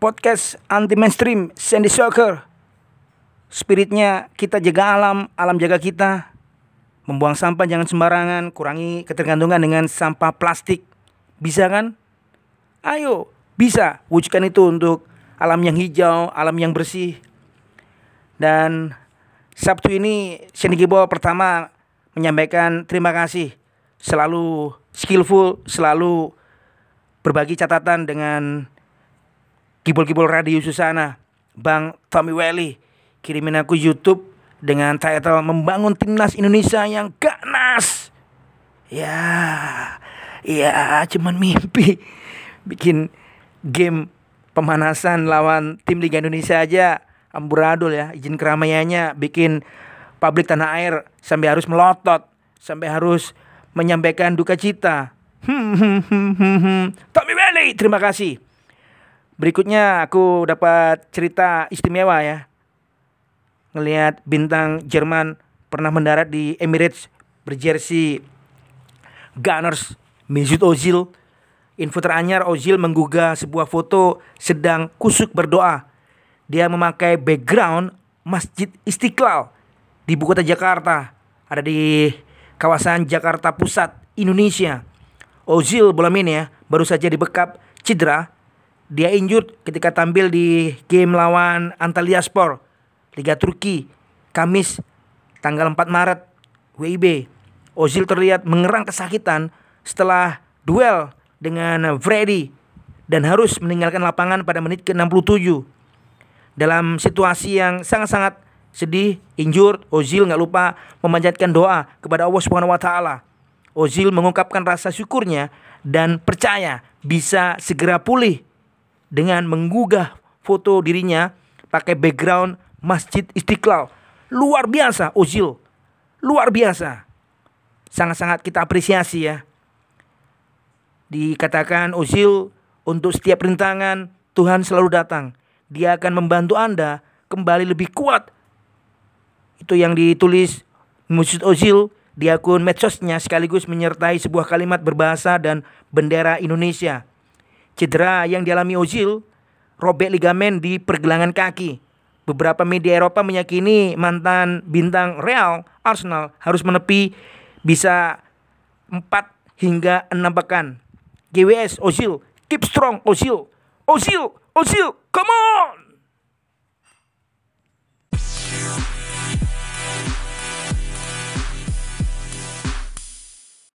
podcast anti mainstream Sandy Soccer. Spiritnya kita jaga alam, alam jaga kita. Membuang sampah jangan sembarangan, kurangi ketergantungan dengan sampah plastik. Bisa kan? Ayo, bisa wujudkan itu untuk alam yang hijau, alam yang bersih. Dan Sabtu ini Sandy Gibo pertama menyampaikan terima kasih. Selalu skillful, selalu berbagi catatan dengan Gibol-gibol radio Susana, Bang Tommy Welly, kirimin aku YouTube dengan title membangun timnas Indonesia yang ganas. Ya, ya cuman mimpi bikin game pemanasan lawan tim Liga Indonesia aja amburadul ya izin keramaiannya bikin publik tanah air sampai harus melotot sampai harus menyampaikan duka cita. Tommy Welly, terima kasih. Berikutnya aku dapat cerita istimewa ya. Ngelihat bintang Jerman pernah mendarat di Emirates berjersey Gunners Mesut Ozil. Info teranyar Ozil menggugah sebuah foto sedang kusuk berdoa. Dia memakai background Masjid Istiqlal di ibu kota Jakarta. Ada di kawasan Jakarta Pusat, Indonesia. Ozil bola ini ya baru saja dibekap cedera dia injured ketika tampil di game lawan Antalyaspor Liga Turki Kamis tanggal 4 Maret WIB. Ozil terlihat mengerang kesakitan setelah duel dengan Freddy dan harus meninggalkan lapangan pada menit ke-67. Dalam situasi yang sangat-sangat sedih, injured, Ozil nggak lupa memanjatkan doa kepada Allah Subhanahu wa taala. Ozil mengungkapkan rasa syukurnya dan percaya bisa segera pulih dengan menggugah foto dirinya pakai background Masjid Istiqlal. Luar biasa Ozil. Luar biasa. Sangat-sangat kita apresiasi ya. Dikatakan Ozil untuk setiap rintangan Tuhan selalu datang. Dia akan membantu Anda kembali lebih kuat. Itu yang ditulis Mesut Ozil di akun medsosnya sekaligus menyertai sebuah kalimat berbahasa dan bendera Indonesia. Cedera yang dialami Ozil, robek ligamen di pergelangan kaki. Beberapa media Eropa meyakini mantan bintang Real Arsenal harus menepi bisa 4 hingga 6 pekan. GWS Ozil, keep strong Ozil. Ozil, Ozil, come on!